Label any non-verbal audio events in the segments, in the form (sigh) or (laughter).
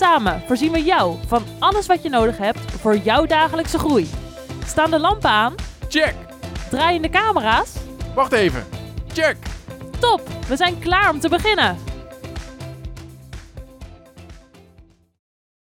Samen voorzien we jou van alles wat je nodig hebt voor jouw dagelijkse groei. Staan de lampen aan? Check! Draaien de camera's? Wacht even. Check! Top, we zijn klaar om te beginnen.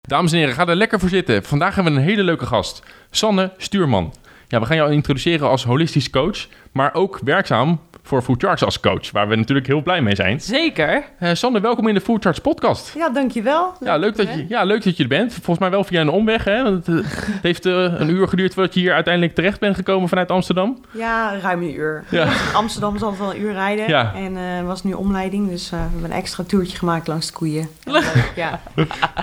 Dames en heren, ga er lekker voor zitten. Vandaag hebben we een hele leuke gast. Sanne Stuurman. Ja, we gaan jou introduceren als holistisch coach, maar ook werkzaam voor Food Charts als coach, waar we natuurlijk heel blij mee zijn. Zeker. Uh, Sander, welkom in de Food Charts podcast. Ja, dankjewel. Leuk ja, leuk dat, je, ja, leuk dat je er bent. Volgens mij wel via een omweg, hè? Want het, het heeft uh, een uur geduurd voordat je hier uiteindelijk terecht bent gekomen vanuit Amsterdam. Ja, ruim een uur. Ja. (laughs) Amsterdam is altijd wel een uur rijden. Ja. En uh, was nu omleiding, dus we hebben een extra toertje gemaakt langs de koeien. (laughs) Leuk. Ja.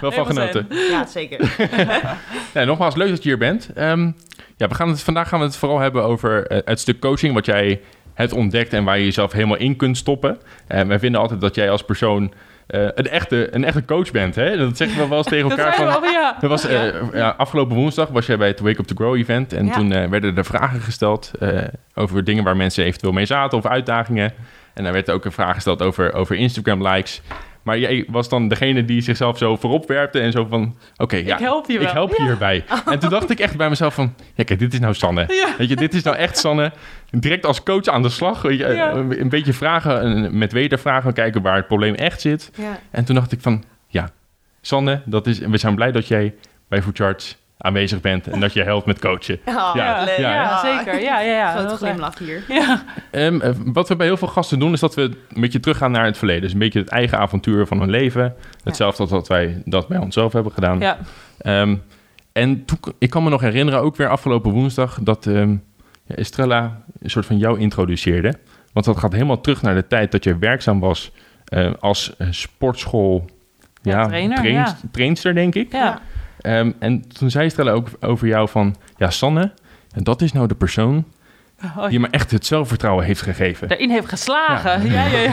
wel van genoten. Ja, zeker. (laughs) ja, nogmaals, leuk dat je hier bent. Um, ja, we gaan het, vandaag gaan we het vooral hebben over het stuk coaching, wat jij het ontdekt en waar je jezelf helemaal in kunt stoppen. En wij vinden altijd dat jij als persoon uh, een, echte, een echte coach bent. Hè? Dat zeggen we wel eens (laughs) tegen elkaar. dat van, ja. Was, uh, ja, afgelopen woensdag was jij bij het Wake Up to Grow event. En toen uh, werden er vragen gesteld over dingen waar mensen eventueel mee zaten of uitdagingen. En daar werd ook een vraag gesteld over, over Instagram likes. Maar jij was dan degene die zichzelf zo voorop werpte en zo van... Oké, ja, ik help je wel. Ik help ja. hierbij. (laughs) En toen dacht ik echt bij mezelf van... Ja, kijk, dit is nou Sanne. Ja. Weet je, dit is nou echt Sanne. Direct als coach aan de slag. Weet je, Ja. Een beetje vragen, met wedervragen kijken waar het probleem echt zit. En toen dacht ik van... Ja, Sanne, dat is, we zijn blij dat jij bij Food Charts aanwezig bent en dat je helpt met coachen. Ja, Ja, leuk. ja, ja, zeker. Ja, ja, ja. Grote glimlach hier. Ja. Ehm, eh, wat we bij heel veel gasten doen, is dat we een beetje teruggaan naar het verleden. Dus een beetje het eigen avontuur van hun leven. Hetzelfde als dat wij dat bij onszelf hebben gedaan. ja. Ehm, en toen, ik kan me nog herinneren, ook weer afgelopen woensdag, dat ehm, ja, Estrella een soort van jou introduceerde. Want dat gaat helemaal terug naar de tijd dat je werkzaam was eh, als eh, sportschool Ja, trainer, trainster, denk ik. Ja. Ehm, en toen zei Estrella ook over jou van, ja Sanne, en dat is nou de persoon Oh, die me echt het zelfvertrouwen heeft gegeven. Daarin heeft geslagen. Ja, ja, ja.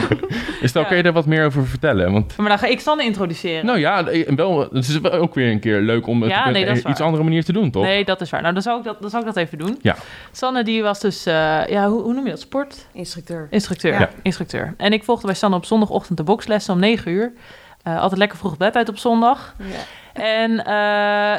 Is daar, Ja. kan je daar wat meer over vertellen? Want, Maar dan ga ik Sanne introduceren. nou ja, eh, wel, het is wel ook weer een keer leuk om het Ja, op nee, een iets andere manier te doen, toch? Nee, dat is waar. Nou, dan zou ik dat, dan zou ik dat even doen. Ja. Sanne, die was dus, eh, ja, hoe, hoe noem je dat? Sport? Instructeur. Instructeur. Ja. Instructeur. En ik volgde bij Sanne op zondagochtend de bokslessen om 9 uur. Eh, altijd lekker vroeg bed uit op zondag. Ja. En eh,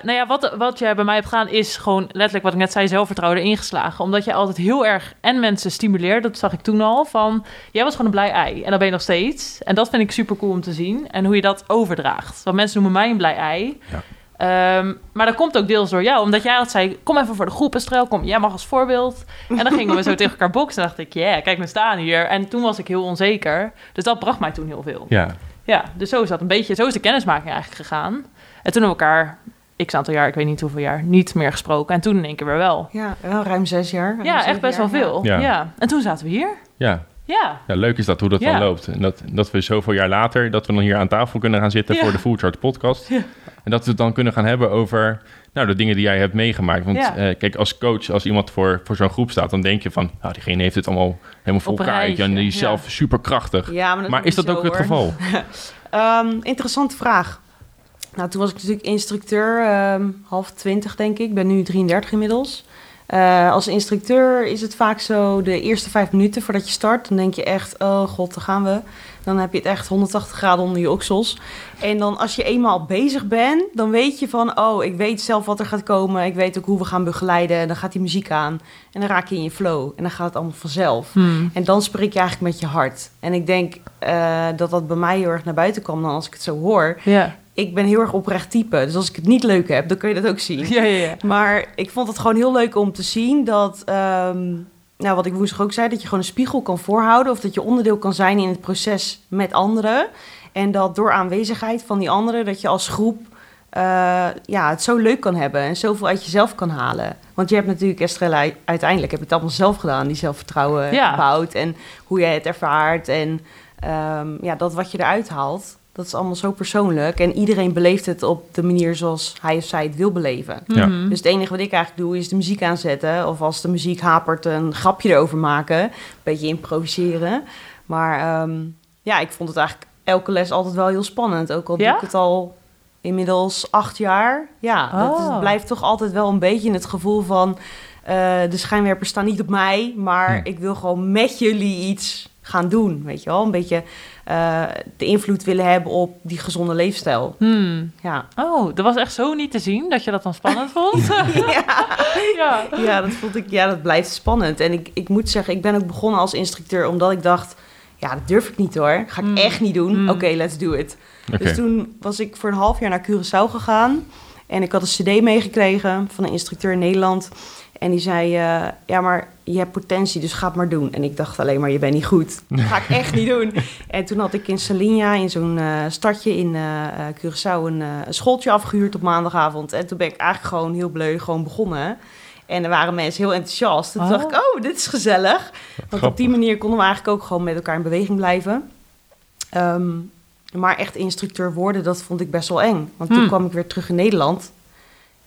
nou ja, wat, wat jij bij mij hebt gedaan is gewoon letterlijk wat ik net zei, zelfvertrouwen erin geslagen. Omdat jij altijd heel erg en mensen stimuleert, dat zag ik toen al, van jij was gewoon een blij ei. En dat ben je nog steeds. En dat vind ik super cool om te zien. En hoe je dat overdraagt. Want mensen noemen mij een blij ei. Ja. Ehm, maar dat komt ook deels door jou, omdat jij altijd zei: Kom even voor de groep, Estrel, kom, jij mag als voorbeeld. En dan gingen we zo (laughs) tegen elkaar boksen. En dacht ik: Ja, kijk, we staan hier. En toen was ik heel onzeker. Dus dat bracht mij toen heel veel. Ja, Ja, dus zo is dat een beetje, zo is de kennismaking eigenlijk gegaan. En toen hebben we elkaar, x aantal jaar, ik weet niet hoeveel jaar, niet meer gesproken. En toen in één keer weer wel. Ja, wel ruim zes jaar. ruim Ja, echt best wel jaar, veel. Ja. Ja. En toen zaten we hier. ja. Ja. ja, leuk is dat hoe dat Ja. dan loopt. En dat, dat we zoveel jaar later, dat we dan hier aan tafel kunnen gaan zitten Ja. voor de Food Chart podcast. Ja. En dat we het dan kunnen gaan hebben over nou, de dingen die jij hebt meegemaakt. Want Ja. eh, kijk, als coach, als iemand voor, voor zo'n groep staat, dan denk je van, nou, diegene heeft het allemaal helemaal voor elkaar. En die is ja. zelf superkrachtig. Ja, maar, Maar is dat ook het geval? (laughs) Ehm, interessante vraag. Nou, toen was ik natuurlijk instructeur, ehm, half twintig denk ik. Ik ben nu 33 inmiddels. Eh, als instructeur is het vaak zo de eerste vijf minuten voordat je start. Dan denk je echt, oh god, daar gaan we. Dan heb je het echt 180 graden onder je oksels. En dan als je eenmaal bezig bent, dan weet je van... oh, ik weet zelf wat er gaat komen. Ik weet ook hoe we gaan begeleiden. En dan gaat die muziek aan. En dan raak je in je flow. En dan gaat het allemaal vanzelf. Hmm. En dan spreek je eigenlijk met je hart. En ik denk eh, dat dat bij mij heel erg naar buiten kwam dan als ik het zo hoor. Ja. Ik ben heel erg oprecht type. Dus als ik het niet leuk heb, dan kun je dat ook zien. Ja, ja, ja. Maar ik vond het gewoon heel leuk om te zien dat... ehm, nou, wat ik woensdag ook zei, dat je gewoon een spiegel kan voorhouden... of dat je onderdeel kan zijn in het proces met anderen. En dat door aanwezigheid van die anderen... dat je als groep eh, ja, het zo leuk kan hebben... en zoveel uit jezelf kan halen. Want je hebt natuurlijk, Estrella, uiteindelijk heb je het allemaal zelf gedaan... die zelfvertrouwen Ja. gebouwd en hoe jij het ervaart... en ehm, ja, dat wat je eruit haalt... Dat is allemaal zo persoonlijk. En iedereen beleeft het op de manier zoals hij of zij het wil beleven. Ja. Mhm. Dus het enige wat ik eigenlijk doe is de muziek aanzetten. Of als de muziek hapert, een grapje erover maken. Een beetje improviseren. Maar ehm, ja, ik vond het eigenlijk elke les altijd wel heel spannend. Ook al Ja? doe ik het al inmiddels acht jaar. Ja, dat is- Oh. blijft toch altijd wel een beetje in het gevoel van... eh, de schijnwerpers staan niet op mij, maar ik wil gewoon met jullie iets gaan doen. Weet je wel, een beetje eh, de invloed willen hebben op die gezonde leefstijl. Hmm. Ja, Oh, dat was echt zo niet te zien dat je dat dan spannend (laughs) vond. ja. ja. ja, dat vond ik, ja, dat blijft spannend. En ik, ik moet zeggen, ik ben ook begonnen als instructeur omdat ik dacht, ja, dat durf ik niet hoor. Ga ik Mm. echt niet doen. Mm. Oké, let's do it. Dus toen was ik voor een half jaar naar Curaçao gegaan. En ik had een cd meegekregen van een instructeur in Nederland. En die zei, eh, ja, maar je hebt potentie, dus ga het maar doen. En ik dacht alleen maar, je bent niet goed. (laughs) Dat ga ik echt niet doen. En toen had ik in Salinha, in zo'n eh, stadje in eh, Curaçao, een, een schooltje afgehuurd op maandagavond. En toen ben ik eigenlijk gewoon heel bleu gewoon begonnen. En er waren mensen heel enthousiast. En toen Oh. dacht ik, oh, dit is gezellig. Want op die manier konden we eigenlijk ook gewoon met elkaar in beweging blijven. Ehm, maar echt instructeur worden, dat vond ik best wel eng. Want toen Hmm. kwam ik weer terug in Nederland.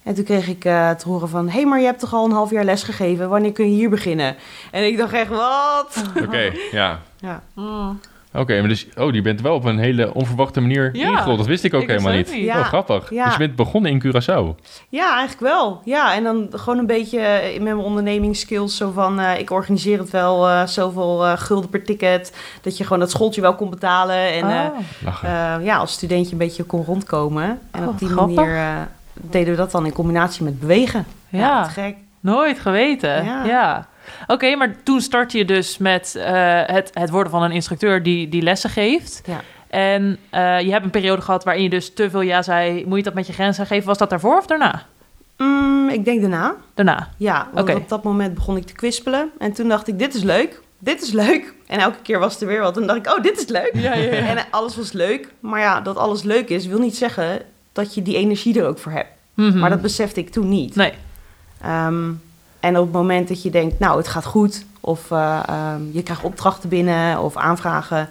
En toen kreeg ik eh, te horen van... hé, hey, maar je hebt toch al een half jaar les gegeven? Wanneer kun je hier beginnen? En ik dacht echt, wat? Oké, (laughs) ja. Ja, Mm. Oké, maar dus, oh, die bent wel op een hele onverwachte manier Ja. ingerold. Dat wist ik ook Ik helemaal niet. niet. Ja. Oh, grappig. Ja. Dus je bent begonnen in Curaçao. ja eigenlijk wel. Ja, en dan gewoon een beetje eh, met mijn ondernemingsskills... zo van, eh, ik organiseer het wel, eh, zoveel eh, gulden per ticket... dat je gewoon dat schooltje wel kon betalen. En eh, Oh. Eh, ja, als studentje een beetje kon rondkomen. En Oh, op die grappig. manier eh, deden we dat dan in combinatie met bewegen. Ja. gek. Nooit geweten. Ja. Ja. Oké, maar toen startte je dus met eh, het, het worden van een instructeur die, die lessen geeft. Ja. En eh, je hebt een periode gehad waarin je dus te veel ja zei. Moet je dat met je grenzen geven? Was dat daarvoor of daarna? Mm, ik denk daarna. Daarna. Ja, want Oké. op dat moment begon ik te kwispelen. En toen dacht ik, dit is leuk. Dit is leuk. En elke keer was er weer wat. En dan dacht ik, oh, dit is leuk. Ja, ja, ja. En alles was leuk. Maar ja, dat alles leuk is, wil niet zeggen dat je die energie er ook voor hebt. Mhm. Maar dat besefte ik toen niet. Nee. Ehm, en op het moment dat je denkt, nou, het gaat goed. Of eh, ehm, je krijgt opdrachten binnen of aanvragen.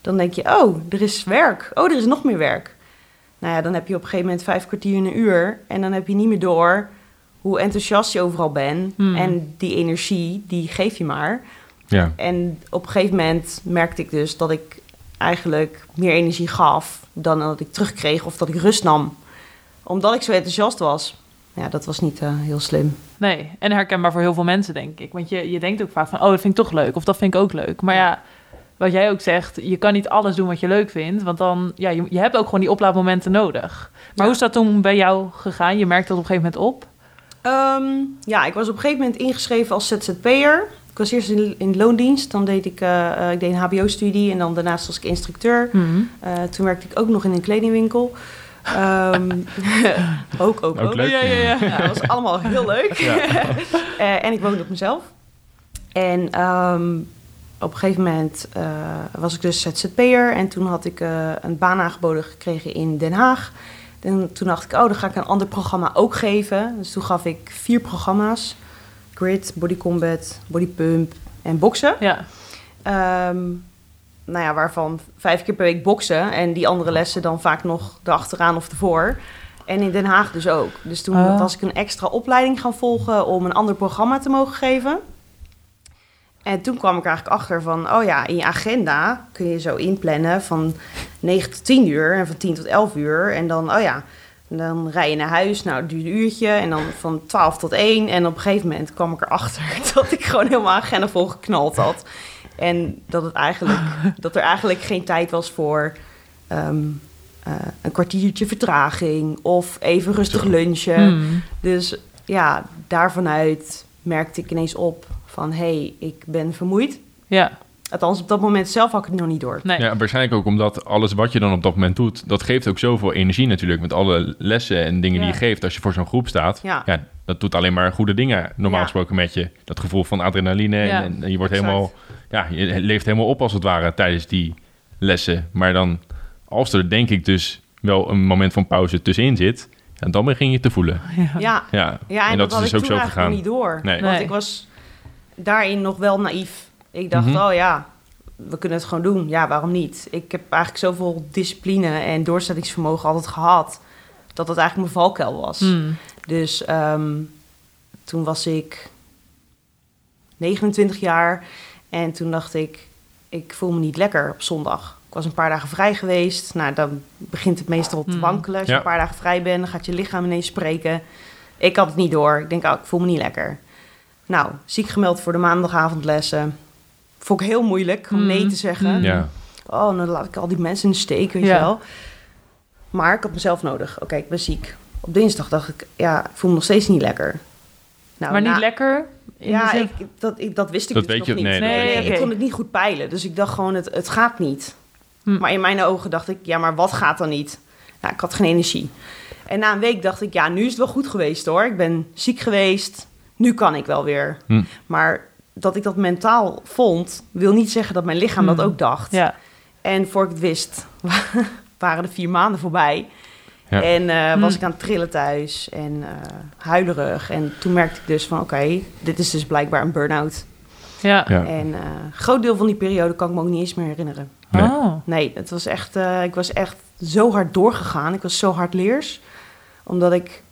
Dan denk je, oh, er is werk. Oh, er is nog meer werk. Nou ja, dan heb je op een gegeven moment vijf kwartier in een uur. En dan heb je niet meer door hoe enthousiast je overal bent. Hmm. En die energie, die geef je maar. Ja. En op een gegeven moment merkte ik dus dat ik eigenlijk meer energie gaf dan dat ik terugkreeg of dat ik rust nam. Omdat ik zo enthousiast was. Ja, dat was niet eh, heel slim. Nee, en herkenbaar voor heel veel mensen, denk ik. Want je, je denkt ook vaak van, oh, dat vind ik toch leuk. Of dat vind ik ook leuk. Maar ja, wat jij ook zegt, je kan niet alles doen wat je leuk vindt. Want dan, ja, je, je hebt ook gewoon die oplaadmomenten nodig. Maar Ja. hoe is dat toen bij jou gegaan? Je merkte dat op een gegeven moment op. Ehm, ja, ik was op een gegeven moment ingeschreven als ZZP'er. Ik was eerst in, in loondienst. Dan deed ik, eh, eh, ik deed een hbo-studie en dan daarnaast was ik instructeur. Eh, toen werkte ik ook nog in een kledingwinkel. Ehm, (laughs) ook, ook, Ook ook. leuk. Ja, ja, ja. Ja, dat was allemaal heel leuk. Ja. (laughs) Eh, en ik woonde op mezelf. En ehm, op een gegeven moment eh, was ik dus ZZP'er. En toen had ik eh, een baan aangeboden gekregen in Den Haag. En toen dacht ik, oh, dan ga ik een ander programma ook geven. Dus toen gaf ik vier programma's. Grid, Body Combat, Body Pump en boksen. Ja, Ehm, nou ja, waarvan vijf keer per week boksen. En die andere lessen dan vaak nog erachteraan of ervoor. En in Den Haag dus ook. Dus toen Oh. was ik een extra opleiding gaan volgen om een ander programma te mogen geven. En toen kwam ik eigenlijk achter van, oh ja, in je agenda kun je zo inplannen van 9 tot 10 uur en van 10 tot 11 uur. En dan, oh ja, dan rij je naar huis, nou, het duurt een uurtje. En dan van 12 tot 1. En op een gegeven moment kwam ik erachter (laughs) dat ik gewoon helemaal agenda vol geknald had. En dat, het eigenlijk, (laughs) dat er eigenlijk geen tijd was voor ehm, eh, een kwartiertje vertraging of even rustig lunchen. Hmm. Dus ja, daarvanuit merkte ik ineens op van hé, hey, ik ben vermoeid. ja. Althans, op dat moment zelf had ik het nog niet door. Nee. Ja, waarschijnlijk ook omdat alles wat je dan op dat moment doet, dat geeft ook zoveel energie natuurlijk. Met alle lessen en dingen die je geeft als je voor zo'n groep staat. Ja. dat doet alleen maar goede dingen normaal Ja. gesproken met je. Dat gevoel van adrenaline Ja. en, en je wordt Exact. helemaal, ja, je leeft helemaal op als het ware tijdens die lessen. Maar dan, als er denk ik dus wel een moment van pauze tussenin zit, en dan begin je te voelen. Ja, Ja, ja en, dat, had is ik dus ook toen zo gegaan. nog niet door. Nee. Want Nee. ik was daarin nog wel naïef. Ik dacht, oh ja, we kunnen het gewoon doen. Ja, waarom niet? Ik heb eigenlijk zoveel discipline en doorzettingsvermogen altijd gehad... dat het eigenlijk mijn valkuil was. Hmm. Dus ehm, toen was ik 29 jaar en toen dacht ik, ik voel me niet lekker op zondag. Ik was een paar dagen vrij geweest. Nou, dan begint het meestal te Hmm. wankelen. Als je Ja. een paar dagen vrij bent, dan gaat je lichaam ineens spreken. Ik had het niet door. Ik denk, oh, ik voel me niet lekker. Nou, ziek gemeld voor de maandagavondlessen. Vond ik heel moeilijk om Hmm. nee te zeggen. Hmm. Ja. Oh, dan laat ik al die mensen in de steek, weet Ja. je wel. Maar ik had mezelf nodig. Oké, ik ben ziek. Op dinsdag dacht ik, ja, ik voel me nog steeds niet lekker. Nou, maar niet na- lekker? in Ja, de zin- ik, dat, ik, dat wist ik Dat dus weet nog je- niet. nee, dat weet je ik kon het niet goed peilen. Dus ik dacht gewoon, het, het gaat niet. Hm. Maar in mijn ogen dacht ik, ja, maar wat gaat dan niet? Nou, ik had geen energie. En na een week dacht ik, ja, nu is het wel goed geweest hoor. Ik ben ziek geweest. Nu kan ik wel weer. Hm. Maar dat ik dat mentaal vond, wil niet zeggen dat mijn lichaam dat ook dacht. Ja. En voor ik het wist, (laughs) waren de vier maanden voorbij. Ja. En eh, was Hm. ik aan het trillen thuis en eh huilerig. En toen merkte ik dus van, oké, dit is dus blijkbaar een burn-out. Ja. Ja. En eh, een groot deel van die periode kan ik me ook niet eens meer herinneren. Nee. Oh. Nee, het was echt, eh, ik was echt zo hard doorgegaan. Ik was zo hard leers. Omdat ik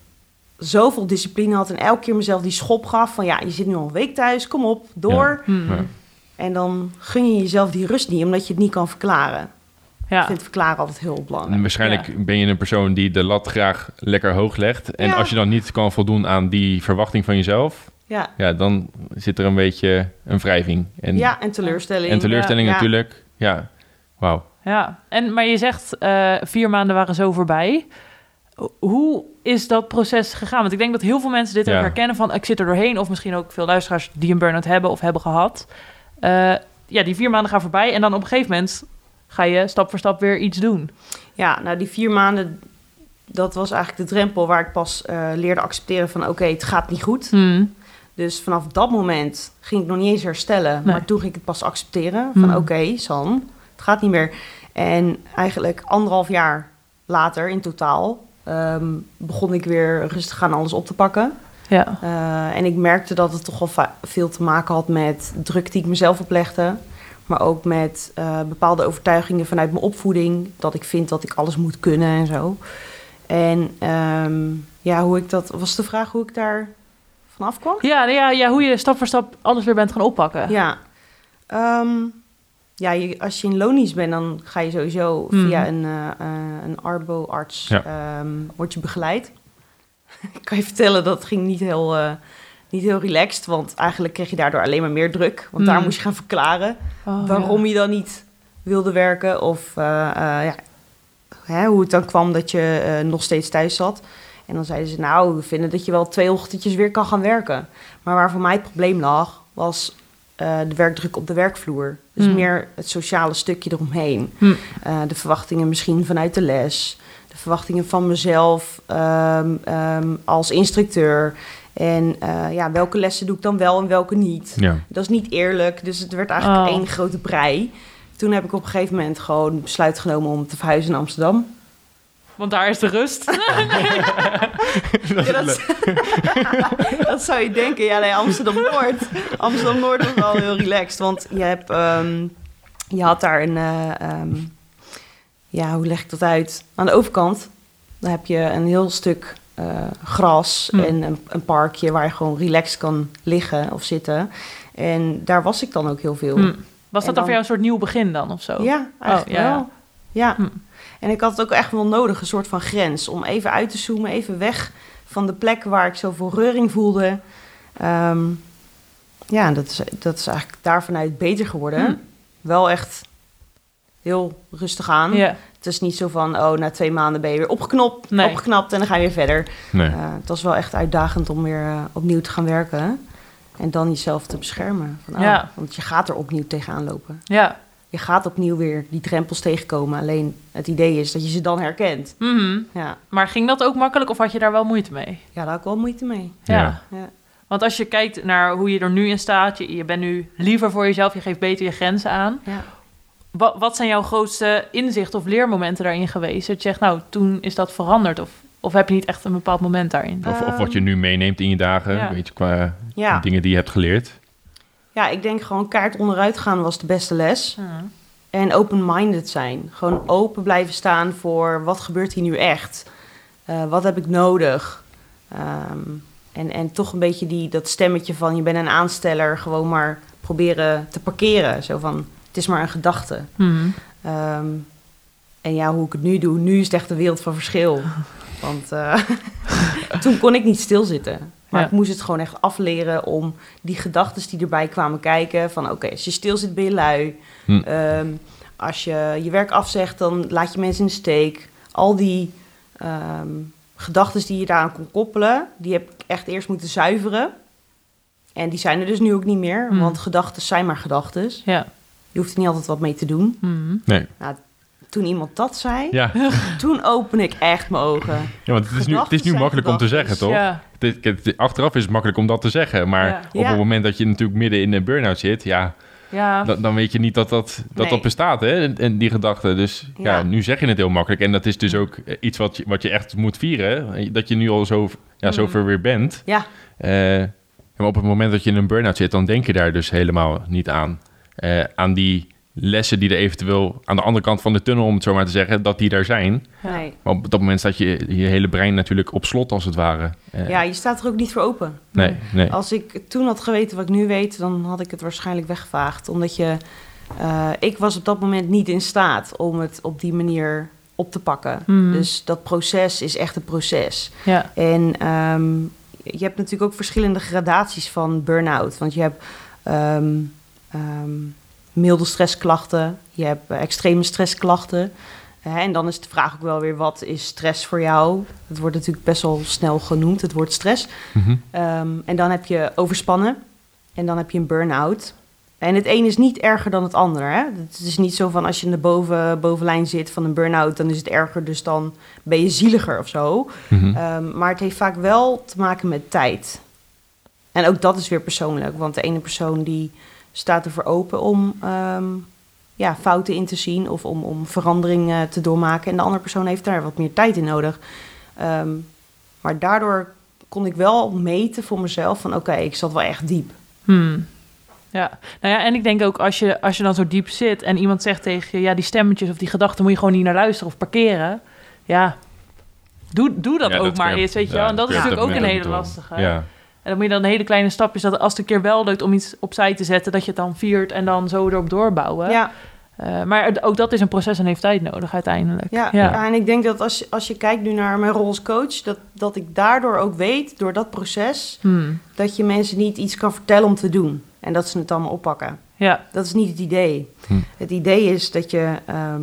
zoveel discipline had en elke keer mezelf die schop gaf. Van ja, je zit nu al een week thuis, kom op, door. Hmm. Ja. En dan gun je jezelf die rust niet, omdat je het niet kan verklaren. Ja. Ik vind verklaren altijd heel belangrijk. En waarschijnlijk ben je een persoon die de lat graag lekker hoog legt. En Ja. als je dan niet kan voldoen aan die verwachting van jezelf, Ja, ja, dan zit er een beetje een wrijving. En, ja en teleurstelling. en teleurstelling Ja. natuurlijk. Ja, wauw. Ja, en, maar je zegt eh, vier maanden waren zo voorbij. Hoe is dat proces gegaan? Want ik denk dat heel veel mensen dit Ja. ook herkennen van... ik zit er doorheen, of misschien ook veel luisteraars die een burn-out hebben of hebben gehad. Eh, ja, die vier maanden gaan voorbij en dan op een gegeven moment ga je stap voor stap weer iets doen. Ja, nou die vier maanden, dat was eigenlijk de drempel waar ik pas eh, leerde accepteren van oké, het gaat niet goed. Hmm. Dus vanaf dat moment ging ik nog niet eens herstellen. Nee. Maar toen ging ik het pas accepteren. Van Hmm. oké, San, het gaat niet meer. En eigenlijk anderhalf jaar later in totaal... ehm, begon ik weer rustig aan alles op te pakken. Ja. Eh, en ik merkte dat het toch wel veel te maken had met druk die ik mezelf oplegde. Maar ook met eh, bepaalde overtuigingen vanuit mijn opvoeding. Dat ik vind dat ik alles moet kunnen en zo. En ehm, ja, hoe ik dat... Was de vraag hoe ik daar vanaf kwam? Ja, nou ja, ja, hoe je stap voor stap alles weer bent gaan oppakken. Ja. Ehm, ja, je, als je in lonies bent, dan ga je sowieso via een, eh, eh, een arbo-arts Ja. ehm, word je begeleid. (laughs) ik kan je vertellen, dat ging niet heel, eh, niet heel relaxed, want eigenlijk kreeg je daardoor alleen maar meer druk. Want daar Hmm. moest je gaan verklaren Oh, waarom ja. je dan niet wilde werken of eh, eh, ja, hè, hoe het dan kwam dat je nog steeds thuis zat. En dan zeiden ze, nou, we vinden dat je wel twee ochtendjes weer kan gaan werken. Maar waar voor mij het probleem lag, was eh, de werkdruk op de werkvloer. Dus Hmm. meer het sociale stukje eromheen. Hmm. Eh, de verwachtingen misschien vanuit de les. De verwachtingen van mezelf ehm, ehm, als instructeur. En eh, ja, welke lessen doe ik dan wel en welke niet. Ja. Dat is niet eerlijk, dus het werd eigenlijk Oh. één grote brei. Toen heb ik op een gegeven moment gewoon besluit genomen om te verhuizen naar Amsterdam. Want daar is de rust. (laughs) Ja, dat, (laughs) (laughs) dat zou je denken. Ja, nee, Amsterdam-Noord. Amsterdam-Noord was wel heel relaxed. Want je, hebt, ehm, je had daar een... eh, ehm, ja, hoe leg ik dat uit? Aan de overkant dan heb je een heel stuk eh, gras Hm. en een, een parkje... waar je gewoon relaxed kan liggen of zitten. En daar was ik dan ook heel veel. Hmm. Was dat dan dan- voor jou een soort nieuw begin dan of zo? Ja, eigenlijk Oh, ja. wel. Ja. Hm. En ik had het ook echt wel nodig, een soort van grens. Om even uit te zoomen, even weg van de plek waar ik zoveel reuring voelde. Ehm, ja, dat is, dat is eigenlijk daarvanuit beter geworden. Hm. Wel echt heel rustig aan. Ja. Het is niet zo van, oh, na twee maanden ben je weer opgeknopt, Nee. opgeknapt en dan ga je weer verder. Nee. Eh, het was wel echt uitdagend om weer eh, opnieuw te gaan werken. En dan jezelf te beschermen. Van, oh, Ja. Want je gaat er opnieuw tegenaan lopen Ja. Je gaat opnieuw weer die drempels tegenkomen. Alleen het idee is dat je ze dan herkent. Mhm. Ja, Maar ging dat ook makkelijk of had je daar wel moeite mee? ja daar had ik wel moeite mee. Ja. Ja. Ja. Want als je kijkt naar hoe je er nu in staat, je, je bent nu liever voor jezelf, je geeft beter je grenzen aan. Ja. Wat, wat zijn jouw grootste inzichten of leermomenten daarin geweest? Dat je zegt, nou, toen is dat veranderd. Of, of heb je niet echt een bepaald moment daarin? Of, of wat je nu meeneemt in je dagen, Ja. weet je, qua Ja. dingen die je hebt geleerd. Ja, ik denk gewoon kaart onderuit gaan was de beste les. En open-minded zijn. Gewoon open blijven staan voor wat gebeurt hier nu echt? Eh, wat heb ik nodig? Ehm, en, en toch een beetje die, dat stemmetje van je bent een aansteller gewoon maar proberen te parkeren. Zo van, het is maar een gedachte. Mhm. Ehm, en ja, hoe ik het nu doe, nu is het echt een wereld van verschil. (laughs) Want eh, (laughs) toen kon ik niet stilzitten. Maar Ja. ik moest het gewoon echt afleren om die gedachten die erbij kwamen kijken. Van oké, als je stil zit ben je lui. Hm. Ehm, als je je werk afzegt, dan laat je mensen in de steek. Al die ehm gedachten die je daaraan kon koppelen, die heb ik echt eerst moeten zuiveren. En die zijn er dus nu ook niet meer, Hm. want gedachten zijn maar gedachten. Ja. Je hoeft er niet altijd wat mee te doen. Mhm. Nee. Toen iemand dat zei, Ja. (laughs) toen open ik echt mijn ogen. ja, want het is nu, het is nu makkelijk om te zeggen, toch? Ja. Het het- achteraf is het makkelijk om dat te zeggen. Maar Ja. op Ja. het moment dat je natuurlijk midden in een burn-out zit... ja, Ja. dan, dan weet je niet dat dat, dat, Nee. dat bestaat, hè? En, en die gedachte. Dus ja. Ja. nu zeg je het heel makkelijk. En dat is dus ook eh, iets wat je, wat je echt moet vieren. Dat je nu al zo, ja, zo Mm. ver weer bent. Ja, Eh, maar op het moment dat je in een burn-out zit... dan denk je daar dus helemaal niet aan. Eh, aan die lessen die er eventueel aan de andere kant van de tunnel... om het zo maar te zeggen, dat die daar zijn. Nee. Maar op dat moment staat je, je hele brein natuurlijk op slot, als het ware. Eh, ja, je staat er ook niet voor open. Nee, nee. Als ik toen had geweten wat ik nu weet, dan had ik het waarschijnlijk weggevaagd. Omdat je, eh, ik was op dat moment niet in staat om het op die manier op te pakken. Mhm. Dus dat proces is echt een proces. Ja. En ehm, je hebt natuurlijk ook verschillende gradaties van burn-out. Want je hebt ehm, ehm, milde stressklachten, je hebt eh, extreme stressklachten. En dan is de vraag ook wel weer, wat is stress voor jou? Het wordt natuurlijk best wel snel genoemd, het woord stress. Mhm. Ehm, en dan heb je overspannen en dan heb je een burn-out. En het een is niet erger dan het ander. Hè? Het is niet zo van als je in de boven, bovenlijn zit van een burn-out, dan is het erger, dus dan ben je zieliger of zo. Mhm. Ehm, maar het heeft vaak wel te maken met tijd. En ook dat is weer persoonlijk, want de ene persoon die staat ervoor open om ehm, ja, fouten in te zien of om, om verandering eh, te doormaken. En de andere persoon heeft daar wat meer tijd in nodig. Ehm, maar daardoor kon ik wel meten voor mezelf van oké, ik zat wel echt diep. Hmm. Ja, nou ja, en ik denk ook als je, als je dan zo diep zit en iemand zegt tegen je, ja, die stemmetjes of die gedachten moet je gewoon niet naar luisteren of parkeren. Ja, doe, doe dat Ja, ook maar eens, weet je ja, wel. En dat is natuurlijk ook een hele lastige. Ja. En dan moet je dan hele kleine stapjes, dat als het een keer wel lukt om iets opzij te zetten, dat je het dan viert en dan zo erop doorbouwen. Ja, Eh, maar ook dat is een proces en heeft tijd nodig uiteindelijk. ja, ja. ja, en ik denk dat als, je- als je kijkt nu naar mijn rol als coach, dat, dat ik daardoor ook weet, door dat proces, Hmm. dat je mensen niet iets kan vertellen om te doen. En dat ze het allemaal oppakken. ja. Dat is niet het idee. Hm. Het idee is dat je ehm,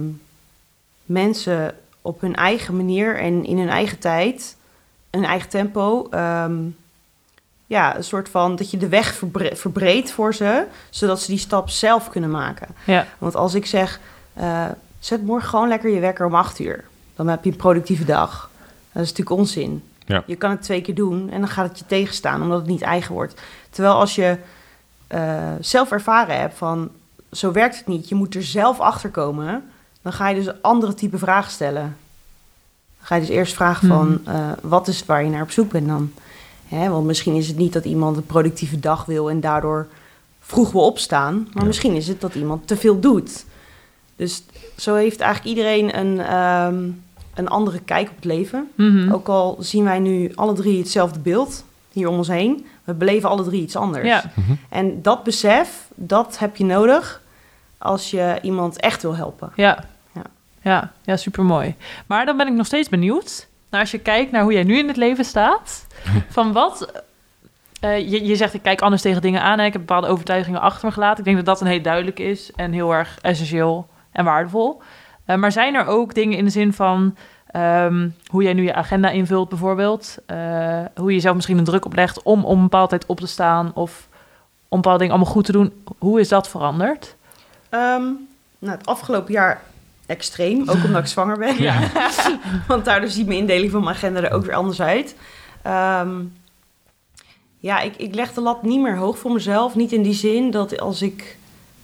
mensen op hun eigen manier en in hun eigen tijd, hun eigen tempo, ehm, ja, een soort van dat je de weg verbre- verbreedt voor ze, zodat ze die stap zelf kunnen maken. Ja. Want als ik zeg, eh, zet morgen gewoon lekker je wekker om acht uur, dan heb je een productieve dag. Dat is natuurlijk onzin. Ja. Je kan het twee keer doen en dan gaat het je tegenstaan, omdat het niet eigen wordt. Terwijl als je eh, zelf ervaren hebt van, zo werkt het niet, je moet er zelf achter komen, dan ga je dus een andere type vragen stellen. Dan ga je dus eerst vragen van, eh, wat is waar je naar op zoek bent dan? Hè, want misschien is het niet dat iemand een productieve dag wil en daardoor vroeg wil opstaan. Maar Ja. misschien is het dat iemand te veel doet. Dus zo heeft eigenlijk iedereen een, ehm, een andere kijk op het leven. Mhm. Ook al zien wij nu alle drie hetzelfde beeld hier om ons heen. We beleven alle drie iets anders. Ja. Mhm. En dat besef, dat heb je nodig als je iemand echt wil helpen. Ja. Ja. Ja, ja, super mooi. Maar dan ben ik nog steeds benieuwd naar als je kijkt naar hoe jij nu in het leven staat. (laughs) Van wat. eh, je, je zegt, ik kijk anders tegen dingen aan en ik heb bepaalde overtuigingen achter me gelaten. Ik denk dat dat een heel duidelijk is en heel erg essentieel en waardevol. Eh, maar zijn er ook dingen in de zin van ehm, hoe jij nu je agenda invult, bijvoorbeeld? Eh, hoe je jezelf misschien een druk oplegt om om een bepaalde tijd op te staan of om bepaalde dingen allemaal goed te doen? Hoe is dat veranderd? Ehm, nou, het afgelopen jaar extreem, ook omdat ik (laughs) zwanger ben. Ja. (laughs) Want daardoor ziet mijn indeling van mijn agenda er ook weer anders uit. Ehm, ja, ik, ik leg de lat niet meer hoog voor mezelf. Niet in die zin dat als ik...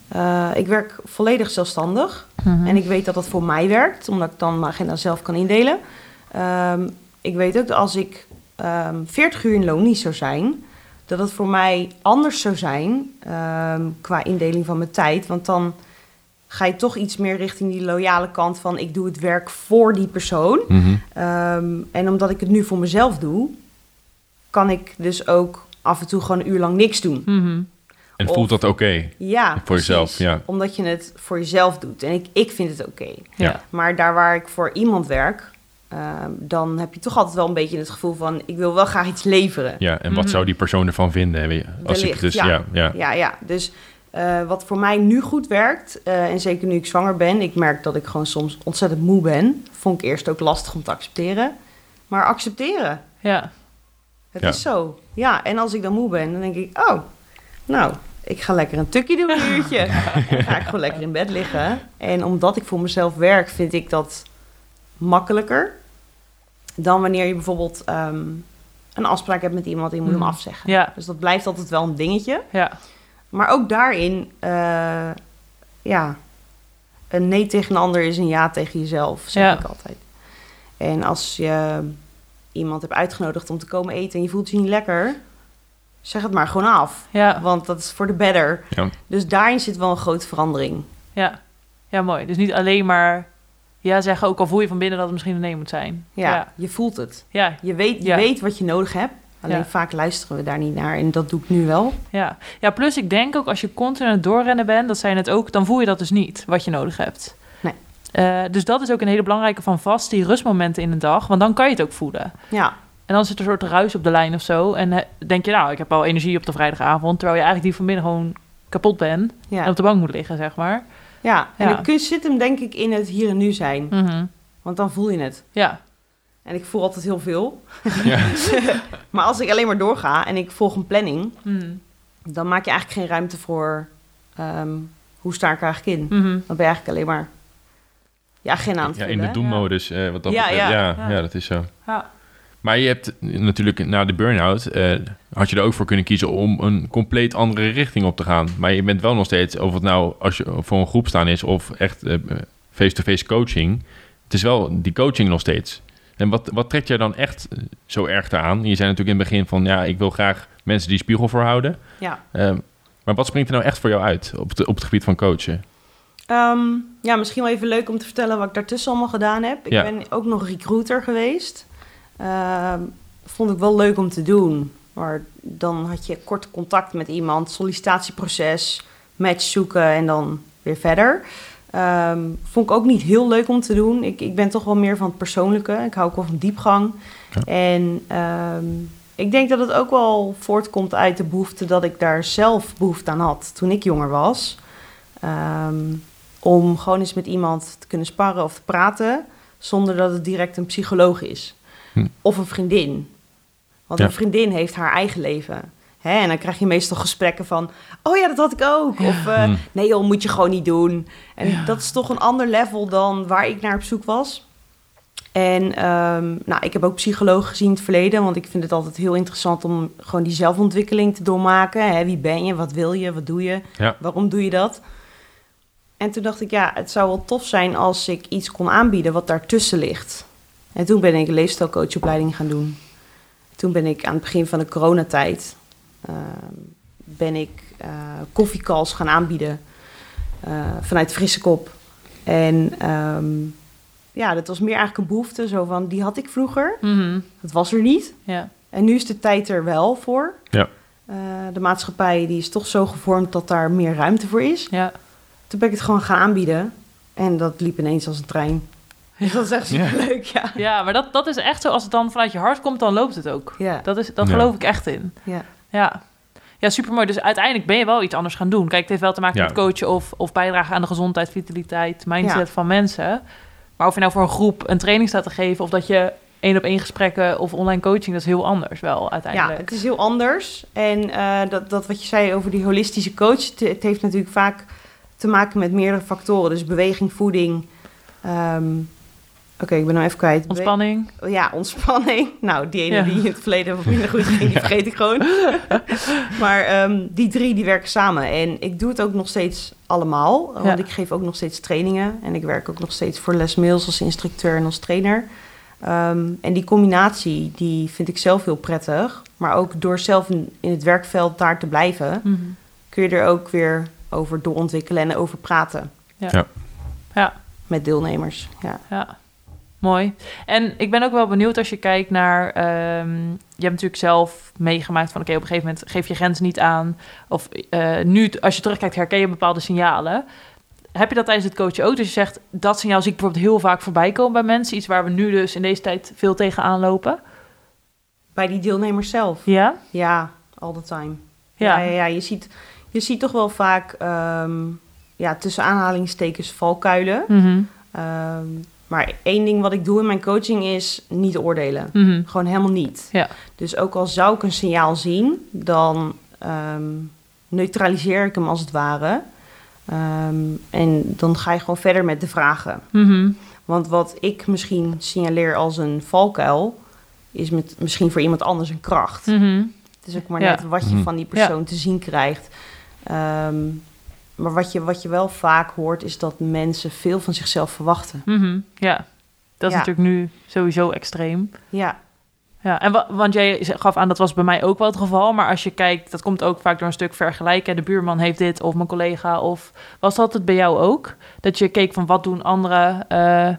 eh, ik werk volledig zelfstandig. Mhm. En ik weet dat dat voor mij werkt, omdat ik dan mijn agenda zelf kan indelen. Ehm, ik weet ook dat als ik ehm 40 uur in loon niet zou zijn, dat het voor mij anders zou zijn ehm, qua indeling van mijn tijd. Want dan ga je toch iets meer richting die loyale kant van ik doe het werk voor die persoon. Mhm. Ehm, en omdat ik het nu voor mezelf doe, kan ik dus ook af en toe gewoon een uur lang niks doen. Mhm. En Of- voelt dat oké? Ja, Voor precies. jezelf, ja. Omdat je het voor jezelf doet. En ik, ik vind het oké. Ja. Maar daar waar ik voor iemand werk, ehm, dan heb je toch altijd wel een beetje het gevoel van... ik wil wel graag iets leveren. Ja, en wat Mhm. zou die persoon ervan vinden? Weet je? Als ik Wellicht, dus, ja. ja, ja. Ja, ja. Dus eh, wat voor mij nu goed werkt, eh, en zeker nu ik zwanger ben... ik merk dat ik gewoon soms ontzettend moe ben. Vond ik eerst ook lastig om te accepteren. Maar accepteren, Ja. het Ja. is zo. Ja, en als ik dan moe ben, dan denk ik... oh, nou, ik ga lekker een tukje doen een (laughs) uurtje. Dan ga ik gewoon lekker in bed liggen. En omdat ik voor mezelf werk, vind ik dat makkelijker... dan wanneer je bijvoorbeeld ehm, een afspraak hebt met iemand... en je moet hem Mhm. afzeggen. Ja. Dus dat blijft altijd wel een dingetje. Ja. Maar ook daarin, eh, ja, een nee tegen een ander is een ja tegen jezelf, zeg Ja. ik altijd. En als je iemand hebt uitgenodigd om te komen eten en je voelt je niet lekker, zeg het maar gewoon af. Ja. Want dat is voor de better. Ja. Dus daarin zit wel een grote verandering. Ja. Ja, mooi. Dus niet alleen maar ja zeggen, ook al voel je van binnen dat het misschien een nee moet zijn. Ja, Ja. je voelt het. Ja. Je weet, je Ja. weet wat je nodig hebt. Alleen Ja. vaak luisteren we daar niet naar en dat doe ik nu wel. Ja. ja, plus ik denk ook als je continu aan het doorrennen bent, dat zei je net ook, dan voel je dat dus niet, wat je nodig hebt. Nee. Eh, dus dat is ook een hele belangrijke van vast die rustmomenten in een dag, want dan kan je het ook voelen. Ja, En dan zit er een soort ruis op de lijn of zo. En eh, denk je, nou, ik heb al energie op de vrijdagavond, terwijl je eigenlijk die van binnen gewoon kapot bent en op de bank moet liggen, zeg maar. ja. en Ja. de kunst zit hem denk ik in het hier en nu zijn. Mhm. Want dan voel je het. Ja, En ik voel altijd heel veel. Ja. (laughs) maar als ik alleen maar doorga en ik volg een planning, Mhm. dan maak je eigenlijk geen ruimte voor ehm, hoe sta ik er eigenlijk in. Mhm. Dan ben je eigenlijk alleen maar je agenda aan het Ja, in de doemmodus. eh, wat dat Ja, betreft. ja. Ja, ja. Ja. dat is zo. Ja. Maar je hebt natuurlijk na de burn-out... eh, had je er ook voor kunnen kiezen om een compleet andere richting op te gaan. Maar je bent wel nog steeds, of het nou als je voor een groep staan is... of echt eh, face-to-face coaching... het is wel die coaching nog steeds. En wat, wat trekt jij dan echt eh, zo erg aan? Je zei natuurlijk in het begin van... ja, ik wil graag mensen die spiegel voorhouden. Ja. Ehm, maar wat springt er nou echt voor jou uit op het, op het gebied van coachen? Ehm, ja, misschien wel even leuk om te vertellen wat ik daartussen allemaal gedaan heb. Ik Ja. ben ook nog recruiter geweest. Ehm, vond ik wel leuk om te doen. Maar dan had je kort contact met iemand, sollicitatieproces, match zoeken en dan weer verder. Ehm, vond ik ook niet heel leuk om te doen. Ik, ik ben toch wel meer van het persoonlijke. Ik hou ook wel van diepgang. Ja. En ehm, ik denk dat het ook wel voortkomt uit de behoefte dat ik daar zelf behoefte aan had toen ik jonger was. Ehm, om gewoon eens met iemand te kunnen sparren of te praten, zonder dat het direct een psycholoog is. Hm. Of een vriendin. Want Ja. een vriendin heeft haar eigen leven. Hè? En dan krijg je meestal gesprekken van... oh ja, dat had ik ook. Of eh, Hm. nee joh, moet je gewoon niet doen. En Ja. dat is toch een ander level dan waar ik naar op zoek was. En ehm, nou, ik heb ook psycholoog gezien in het verleden... want ik vind het altijd heel interessant om gewoon die zelfontwikkeling te doormaken. Hè? Wie ben je, wat wil je, wat doe je, Ja. waarom doe je dat? En toen dacht ik, ja, het zou wel tof zijn als ik iets kon aanbieden wat daartussen ligt. En toen ben ik een leefstijlcoachopleiding gaan doen. Toen ben ik aan het begin van de coronatijd... ehm, ben ik eh koffiecalls gaan aanbieden eh, vanuit Frisse Kop. En ehm, ja, dat was meer eigenlijk een behoefte. Zo van, die had ik vroeger. Mhm. Dat was er niet. Ja. En nu is de tijd er wel voor. Ja. Eh, de maatschappij die is toch zo gevormd dat daar meer ruimte voor is. Ja. Toen ben ik het gewoon gaan aanbieden. En dat liep ineens als een trein. Dus dat is echt Ja. superleuk, ja. ja, maar dat, dat is echt zo. Als het dan vanuit je hart komt, dan loopt het ook. Ja, Dat, is, dat Ja. geloof ik echt in. ja. Ja. Ja, supermooi. Dus uiteindelijk ben je wel iets anders gaan doen. Kijk, het heeft wel te maken Ja. met coachen of, of bijdragen aan de gezondheid, vitaliteit, mindset Ja. van mensen. Maar of je nou voor een groep een training staat te geven of dat je één op één gesprekken of online coaching, dat is heel anders wel ja, uiteindelijk. het is heel anders. En eh, dat, dat wat je zei over die holistische coach... het, het heeft natuurlijk vaak te maken met meerdere factoren. Dus beweging, voeding... ehm, Oké, ik ben nou even kwijt. Ontspanning. Ja, ontspanning. (laughs) Nou, die ene Ja. die in het verleden wat minder goed ging, die vergeet ik gewoon. (laughs) maar ehm, die drie die werken samen. En ik doe het ook nog steeds allemaal. Want Ja. ik geef ook nog steeds trainingen. En ik werk ook nog steeds voor Les Mills als instructeur en als trainer. Ehm, en die combinatie, die vind ik zelf heel prettig. Maar ook door zelf in, in het werkveld daar te blijven, Mhm. kun je er ook weer over doorontwikkelen en over praten. Ja. Ja. Ja. Met deelnemers. Ja. Mooi. En ik ben ook wel benieuwd als je kijkt naar... ehm, je hebt natuurlijk zelf meegemaakt van... oké, op een gegeven moment geef je grens niet aan. Of eh, nu, als je terugkijkt, herken je bepaalde signalen. Heb je dat tijdens het coachen ook? Dus je zegt, dat signaal zie ik bijvoorbeeld heel vaak voorbij komen bij mensen. Iets waar we nu dus in deze tijd veel tegenaan lopen. Bij die deelnemers zelf. Ja? Ja, all the time. Ja. Ja, ja, ja. Je, ziet, je ziet toch wel vaak ehm, ja, tussen aanhalingstekens valkuilen. Ehm, maar één ding wat ik doe in mijn coaching is niet oordelen. Mhm. Gewoon helemaal niet. Ja. Dus ook al zou ik een signaal zien, dan ehm, neutraliseer ik hem als het ware. Ehm, en dan ga je gewoon verder met de vragen. Mhm. Want wat ik misschien signaleer als een valkuil, is met, misschien voor iemand anders een kracht. Mhm. Het is ook maar Ja. net wat je van die persoon te zien krijgt. Ehm, maar wat je, wat je wel vaak hoort, is dat mensen veel van zichzelf verwachten. Mhm. Ja, dat is Ja. natuurlijk nu sowieso extreem. Ja, Ja, en wa- want jij gaf aan, dat was bij mij ook wel het geval. Maar als je kijkt, dat komt ook vaak door een stuk vergelijken. De buurman heeft dit, of mijn collega. Of was dat het bij jou ook? Dat je keek van wat doen anderen? eh,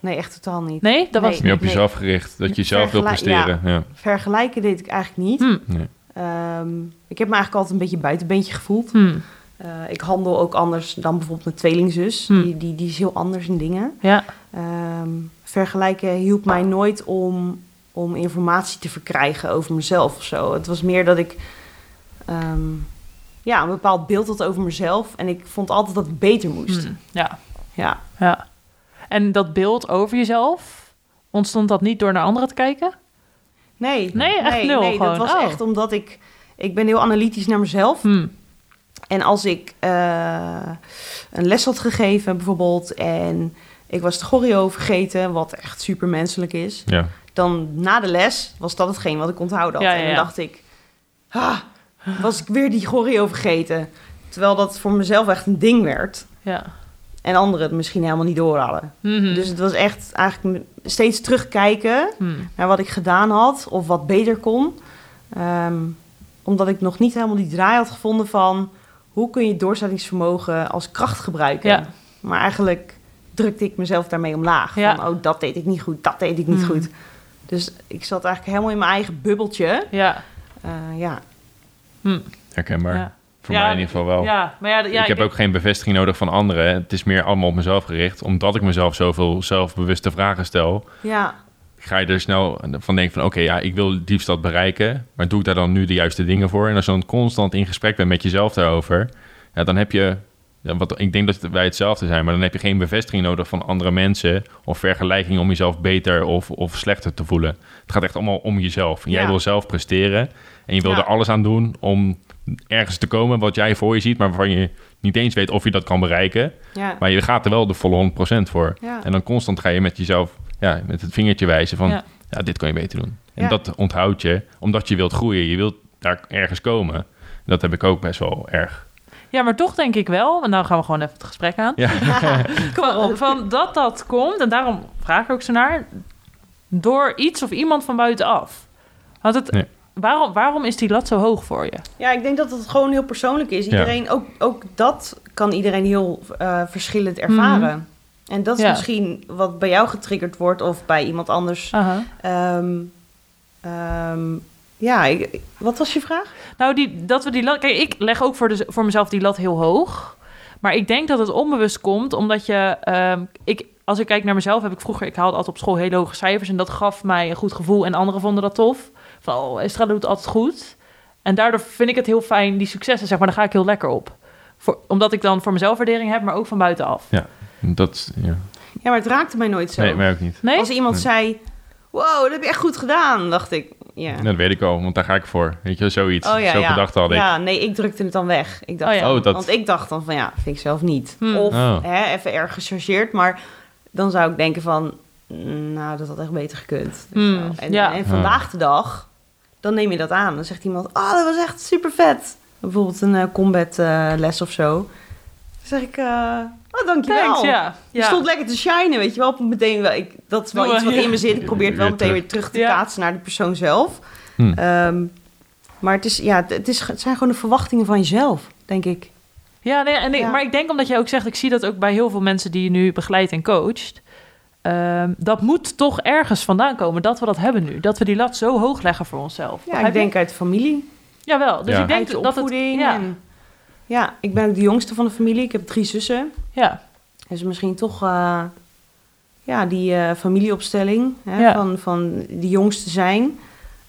nee, echt totaal niet. nee, dat was... Meer op Nee. jezelf gericht, dat je zelf wil presteren. Ja. Vergelijken deed ik eigenlijk niet. Hm, Nee. Ehm, ik heb me eigenlijk altijd een beetje buitenbeentje gevoeld. hm, Eh, ik handel ook anders dan bijvoorbeeld mijn tweelingzus. Hm. Die, die, die is heel anders in dingen. ja, Ehm, vergelijken hielp mij nooit om, om informatie te verkrijgen over mezelf of zo. Het was meer dat ik ehm, ja, een bepaald beeld had over mezelf. En ik vond altijd dat het beter moest. hm, ja, Ja. ja. En dat beeld over jezelf, ontstond dat niet door naar anderen te kijken? Nee, Nee, echt nul nee, gewoon. dat was Oh. echt omdat ik... Ik ben heel analytisch naar mezelf. Hm, En als ik eh, een les had gegeven bijvoorbeeld... en ik was de choreo vergeten, wat echt super menselijk is... Ja. dan na de les was dat hetgeen wat ik onthouden had. Ja, ja, En dan dacht ik, ah, was ik weer die choreo vergeten. Terwijl dat voor mezelf echt een ding werd. ja. En anderen het misschien helemaal niet door hadden. Mhm. Dus het was echt eigenlijk steeds terugkijken Hm, naar wat ik gedaan had. Of wat beter kon. Ehm, omdat ik nog niet helemaal die draai had gevonden van... hoe kun je doorzettingsvermogen als kracht gebruiken. Ja. Maar eigenlijk drukte ik mezelf daarmee omlaag. Ja. Van, oh, dat deed ik niet goed, dat deed ik niet Hmm. goed. Dus ik zat eigenlijk helemaal in mijn eigen bubbeltje. ja. Eh, ja. Hm, Herkenbaar. ja. Voor Ja, mij in ieder geval wel. Ja, maar ja, ja ik heb ook geen bevestiging nodig van anderen. Het is meer allemaal op mezelf gericht. Omdat ik mezelf zoveel zelfbewuste vragen stel... ja, ga je er snel van denken van... oké, ja, ik wil dat bereiken... maar doe ik daar dan nu de juiste dingen voor? En als je dan constant in gesprek bent met jezelf daarover... Ja, dan heb je... Ja, wat, ik denk dat wij hetzelfde zijn... maar dan heb je geen bevestiging nodig van andere mensen... of vergelijking om jezelf beter of, of slechter te voelen. Het gaat echt allemaal om jezelf. Jij Ja. wil zelf presteren... en je wil er alles aan doen om ergens te komen... wat jij voor je ziet... maar waarvan je niet eens weet of je dat kan bereiken... ja. Maar je gaat er wel de volle 100% voor. Ja. En dan constant ga je met jezelf, ja, met het vingertje wijzen van, Ja. ja, dit kan je beter doen. En Ja. dat onthoud je, omdat je wilt groeien. Je wilt daar ergens komen. Dat heb ik ook best wel erg. Ja, maar toch denk ik wel, en dan gaan we gewoon even het gesprek aan. (laughs) Ja, Kom maar op, van dat dat komt, en daarom vraag ik ook zo naar, door iets of iemand van buitenaf. Want het, Nee. waarom, waarom is die lat zo hoog voor je? ja, ik denk dat het gewoon heel persoonlijk is. Ja. Iedereen, ook, ook dat kan iedereen heel eh, verschillend ervaren. En dat is Ja. misschien wat bij jou getriggerd wordt... of bij iemand anders. Ehm, ehm, ja, ik- wat was je vraag? Nou, die, dat we die lat... Kijk, ik leg ook voor, de, voor mezelf die lat heel hoog. Maar ik denk dat het onbewust komt, omdat je... ehm, ik, als ik kijk naar mezelf, heb ik vroeger... Ik haalde altijd op school hele hoge cijfers en dat gaf mij een goed gevoel. En anderen vonden dat tof. Van, oh, Estrada doet altijd goed. En daardoor vind ik het heel fijn, die successen, zeg maar, daar ga ik heel lekker op. Voor, omdat ik dan voor mezelf waardering heb, maar ook van buitenaf. Dat, ja. Ja, maar het raakte mij nooit zo. Nee, mij ook niet. Nee? Als iemand Nee. zei... Wow, dat heb je echt goed gedaan, dacht ik. Ja. Dat weet ik al, want daar ga ik voor. Weet je, zoiets. Oh ja, Zo ja. gedacht had ik. Ja, nee, ik drukte het dan weg. Ik dacht Oh Oh, dat- Want ik dacht dan van ja, vind ik zelf niet. Hmm. Of Oh. hè, even erg gechargeerd, maar dan zou ik denken van, nou, dat had echt beter gekund. Hmm. En, ja. en vandaag de dag, dan neem je dat aan. Dan zegt iemand, oh, dat was echt super vet. Bijvoorbeeld een eh, combat eh, les of zo. Dan zeg ik, eh oh, dankjewel. Thanks, ja. Je ja. stond lekker te shinen, weet je wel. Meteen, wel ik, dat is wel Doe iets wat ja. in me zit. Ik probeer het wel Weer meteen terug. weer terug te Ja. kaatsen naar de persoon zelf. Hm. Ehm, maar het, is, ja, het, is, het zijn gewoon de verwachtingen van jezelf, denk ik. Ja, nee, en ik- Ja. maar ik denk omdat jij ook zegt, ik zie dat ook bij heel veel mensen die je nu begeleidt en coacht. Ehm, dat moet toch ergens vandaan komen dat we dat hebben nu. Dat we die lat zo hoog leggen voor onszelf. Ja, ik je? denk uit de familie, Jawel, dus Ja. ik denk uit de dat het... Ja, en- ja, ik ben ook de jongste van de familie. Ik heb drie zussen. Ja, Dus misschien toch eh, ja, die eh, familieopstelling hè, Ja. van, van de jongste zijn.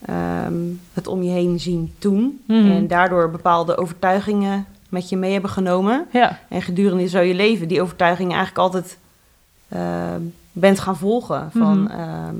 Ehm, het om je heen zien doen. Mhm. En daardoor bepaalde overtuigingen met je mee hebben genomen. ja, En gedurende zo je leven die overtuigingen eigenlijk altijd ehm, bent gaan volgen. Van Mhm. ehm,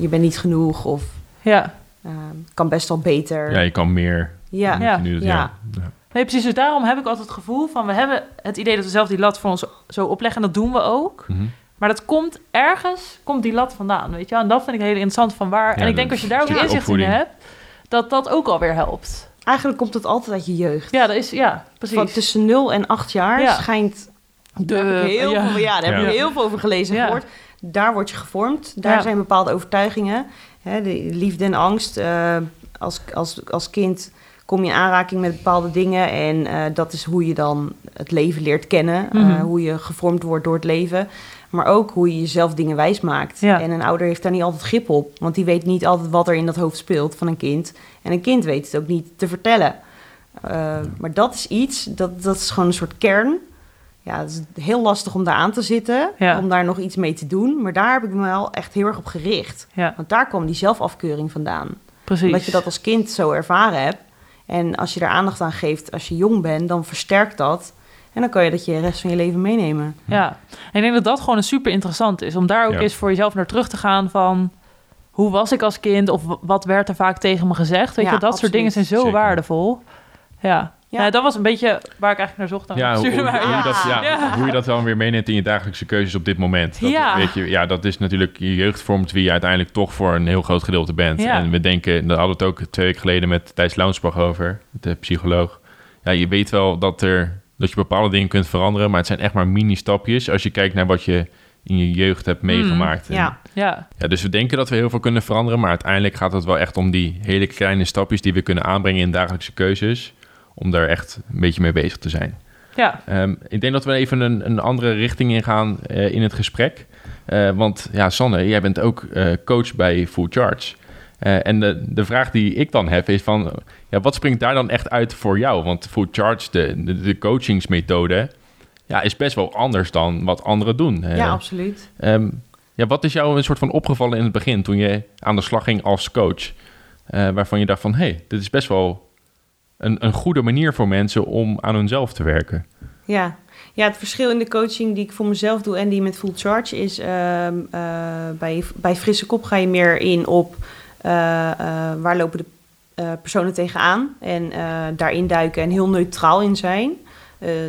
je bent niet genoeg of ja. ehm, kan best wel beter. Ja, je kan meer. Ja. Ja. Nu dat- Ja. ja. Ja. Nee, precies. Dus daarom heb ik altijd het gevoel van... we hebben het idee dat we zelf die lat voor ons zo opleggen... en dat doen we ook. Mhm. Maar dat komt ergens, komt die lat vandaan, weet je wel. En dat vind ik heel interessant van waar... en ik denk als je daar ook inzicht in hebt... dat dat ook alweer helpt. Eigenlijk komt het altijd uit je jeugd. Ja, dat is... Ja, precies. Van tussen 0 en 8 jaar Ja. schijnt De- Daar heb ik heel, ja. Veel, ja, daar heb ik heel veel over gelezen en Ja. gehoord. Daar word je gevormd. Daar Ja. zijn bepaalde overtuigingen. Hè, de liefde en angst. eh, als, als, als kind kom je in aanraking met bepaalde dingen. En eh, dat is hoe je dan het leven leert kennen. eh, Mhm. hoe je gevormd wordt door het leven. Maar ook hoe je jezelf dingen wijs maakt. Ja. En een ouder heeft daar niet altijd grip op. Want die weet niet altijd wat er in dat hoofd speelt van een kind. En een kind weet het ook niet te vertellen. Eh, maar dat is iets, dat, dat is gewoon een soort kern. Ja, het is heel lastig om daar aan te zitten, Ja. om daar nog iets mee te doen. Maar daar heb ik me wel echt heel erg op gericht. Ja, Want daar kwam die zelfafkeuring vandaan. precies. Omdat je dat als kind zo ervaren hebt. En als je daar aandacht aan geeft als je jong bent, dan versterkt dat. En dan kan je dat je de rest van je leven meenemen. Ja, en ik denk dat dat gewoon een super interessant is. Om daar ook Ja. eens voor jezelf naar terug te gaan van... hoe was ik als kind of wat werd er vaak tegen me gezegd? Weet Ja, je, dat soort dingen zijn zo Zeker. waardevol. Ja. Ja. Ja. dat was een beetje waar ik eigenlijk naar zocht. aan Ja, hoe, je dat, ja, Ja. hoe je dat dan weer meeneemt in je dagelijkse keuzes op dit moment. Dat, Ja. Weet je, ja, dat is natuurlijk, je jeugd vormt wie je uiteindelijk toch voor een heel groot gedeelte bent. Ja. En we denken, daar hadden we het ook twee weken geleden met Thijs Launsbach over, de psycholoog. Ja, je weet wel dat, er, dat je bepaalde dingen kunt veranderen, maar het zijn echt maar mini-stapjes als je kijkt naar wat je in je jeugd hebt meegemaakt. En- Ja, Ja, ja, dus we denken dat we heel veel kunnen veranderen, maar uiteindelijk gaat het wel echt om die hele kleine stapjes die we kunnen aanbrengen in dagelijkse keuzes, om daar echt een beetje mee bezig te zijn. ja, Ehm, ik denk dat we even een, een andere richting ingaan eh in het gesprek. Eh, want ja, Sanne, jij bent ook eh, coach bij Full Charge. En de, de vraag die ik dan heb is van... Ja, wat springt daar dan echt uit voor jou? Want Full Charge, de, de, de coachingsmethode... Ja, is best wel anders dan wat anderen doen. Ja absoluut. ehm, ja, wat is jou een soort van opgevallen in het begin... toen je aan de slag ging als coach? Waarvan je dacht van... hé, hey, dit is best wel een, een goede manier voor mensen... om aan hunzelf te werken. Ja. ja, het verschil in de coaching die ik voor mezelf doe en die met full charge is... ehm, eh, bij, bij Frisse Kop ga je meer in op eh, eh, waar lopen de personen tegenaan... en daarin duiken en heel neutraal in zijn.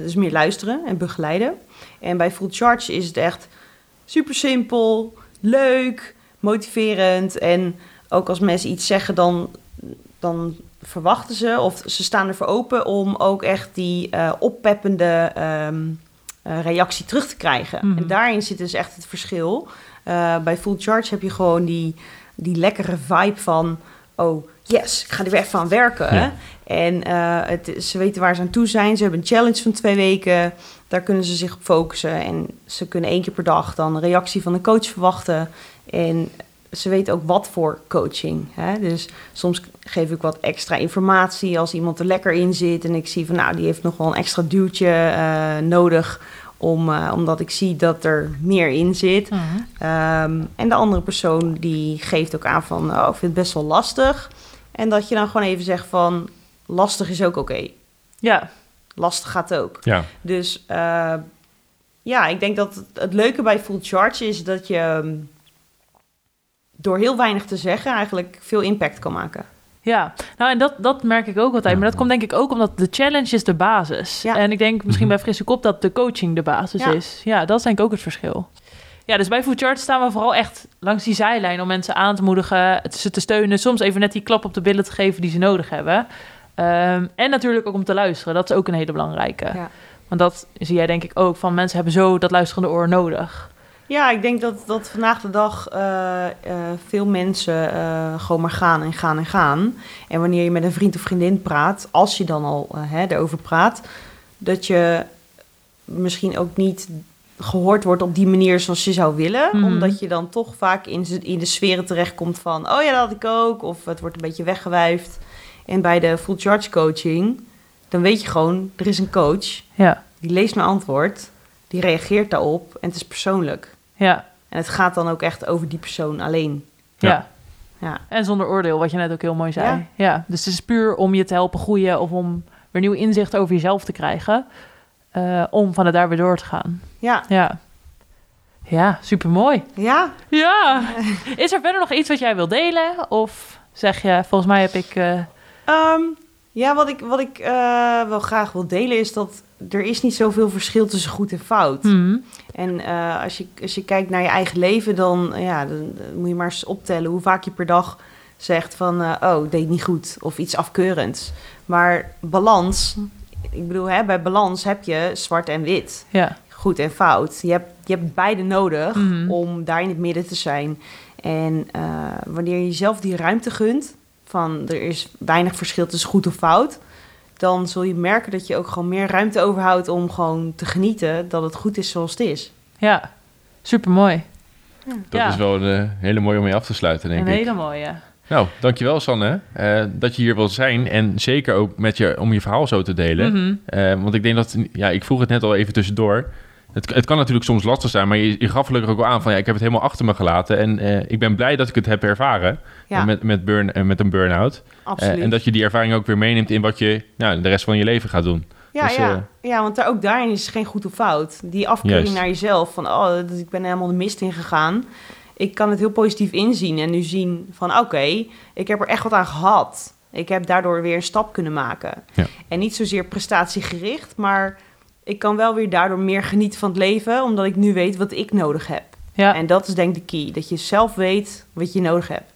Dus meer luisteren en begeleiden. En bij full charge is het echt super simpel, leuk, motiverend... en ook als mensen iets zeggen, dan, dan verwachten ze of ze staan ervoor open om ook echt die eh, oppeppende ehm, eh, reactie terug te krijgen. Mhm. En daarin zit dus echt het verschil. Eh, bij Full Charge heb je gewoon die, die lekkere vibe van... oh, yes, ik ga er weer even aan werken. Ja. En eh, het, ze weten waar ze aan toe zijn. Ze hebben een challenge van twee weken. Daar kunnen ze zich op focussen. En ze kunnen één keer per dag dan een reactie van de coach verwachten. En ze weten ook wat voor coaching. Hè? Dus soms geef ik wat extra informatie als iemand er lekker in zit. En ik zie van nou, die heeft nog wel een extra duwtje eh, nodig. Om, eh, omdat ik zie dat er meer in zit. Mhm. Ehm, en de andere persoon die geeft ook aan van, oh, ik vind het best wel lastig. En dat je dan gewoon even zegt van, lastig is ook oké. ja, Lastig gaat ook. Ja, Dus eh, ja, ik denk dat het, het leuke bij Full Charge is dat je ehm, door heel weinig te zeggen eigenlijk veel impact kan maken. Ja, nou en dat, dat merk ik ook altijd. Maar dat komt denk ik ook omdat de challenge is de basis. Ja. En ik denk misschien Mhm. bij Frisse Kop dat de coaching de basis Ja. is. Ja, dat is denk ik ook het verschil. Ja, dus bij Food Chart staan we vooral echt langs die zijlijn om mensen aan te moedigen, ze te steunen, soms even net die klap op de billen te geven die ze nodig hebben. Ehm, en natuurlijk ook om te luisteren. Dat is ook een hele belangrijke. Ja. Want dat zie jij denk ik ook van mensen hebben zo dat luisterende oor nodig. Ja, ik denk dat, dat vandaag de dag eh, eh, veel mensen eh, gewoon maar gaan en gaan en gaan. En wanneer je met een vriend of vriendin praat, als je dan al hè, erover praat, dat je misschien ook niet gehoord wordt op die manier zoals je zou willen. Mhm. Omdat je dan toch vaak in, in de sferen terechtkomt van, oh ja, dat had ik ook. Of het wordt een beetje weggewuifd. En bij de full charge coaching, dan weet je gewoon, er is een coach. Ja, Die leest mijn antwoord, die reageert daarop en het is persoonlijk. Ja, En het gaat dan ook echt over die persoon alleen. ja. Ja. Ja. En zonder oordeel, wat je net ook heel mooi zei. Ja. Ja. Dus het is puur om je te helpen groeien of om weer nieuw inzicht over jezelf te krijgen. eh, om van het daar weer door te gaan. Ja, Ja, ja supermooi. ja. Ja. Is er verder nog iets wat jij wil delen? Of zeg je, volgens mij heb ik... eh, Ehm, ja wat ik, wat ik eh, wel graag wil delen is dat er is niet zoveel verschil tussen goed en fout. hmm, En eh, als, je, als je kijkt naar je eigen leven, dan, ja, dan, dan moet je maar eens optellen hoe vaak je per dag zegt van... eh, oh, deed niet goed of iets afkeurends. Maar balans, ik bedoel, hè, bij balans heb je zwart en wit. ja. goed en fout. Je hebt, je hebt beide nodig Mhm. om daar in het midden te zijn. En eh, wanneer je jezelf die ruimte gunt, van er is weinig verschil tussen goed of fout, dan zul je merken dat je ook gewoon meer ruimte overhoudt om gewoon te genieten dat het goed is zoals het is. Ja, supermooi. Dat Ja. is wel een eh, hele mooie om mee af te sluiten, denk Een ik. hele mooie. Nou, dankjewel Sanne, eh, dat je hier wilt zijn. En zeker ook met je, om je verhaal zo te delen. Mhm. Eh, want ik denk dat, ja, ik vroeg het net al even tussendoor. Het, het kan natuurlijk soms lastig zijn, maar je, je gaf gelukkig ook wel aan van ja, ik heb het helemaal achter me gelaten. En eh, ik ben blij dat ik het heb ervaren Ja, met, met, burn, eh, met een burn-out. Eh, absoluut. en dat je die ervaring ook weer meeneemt in wat je nou, de rest van je leven gaat doen. ja, dus, ja. ja, want daar, ook daarin is geen goed of fout. Die afkeuring Juist. naar jezelf, van oh, ik ben helemaal de mist in gegaan. Ik kan het heel positief inzien en nu zien van oké, ik heb er echt wat aan gehad. Ik heb daardoor weer een stap kunnen maken. Ja. En niet zozeer prestatiegericht, maar ik kan wel weer daardoor meer genieten van het leven, omdat ik nu weet wat ik nodig heb. Ja, En dat is denk ik de key, dat je zelf weet wat je nodig hebt.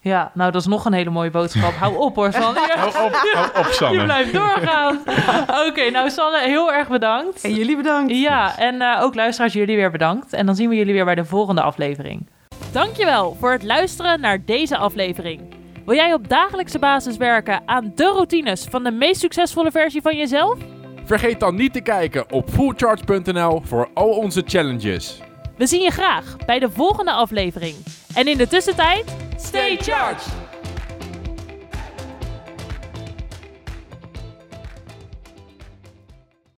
ja, nou dat is nog een hele mooie boodschap. Hou op hoor, Sanne. (laughs) Hou op, hou op Je Sanne. blijft doorgaan. (laughs) Oké, nou Sanne, heel erg bedankt. En jullie bedankt. Ja, en eh, ook luisteraars, jullie weer bedankt. En dan zien we jullie weer bij de volgende aflevering. Dankjewel voor het luisteren naar deze aflevering. Wil jij op dagelijkse basis werken aan de routines van de meest succesvolle versie van jezelf? Vergeet dan niet te kijken op fullcharge.nl voor al onze challenges. We zien je graag bij de volgende aflevering. En in de tussentijd, stay charged!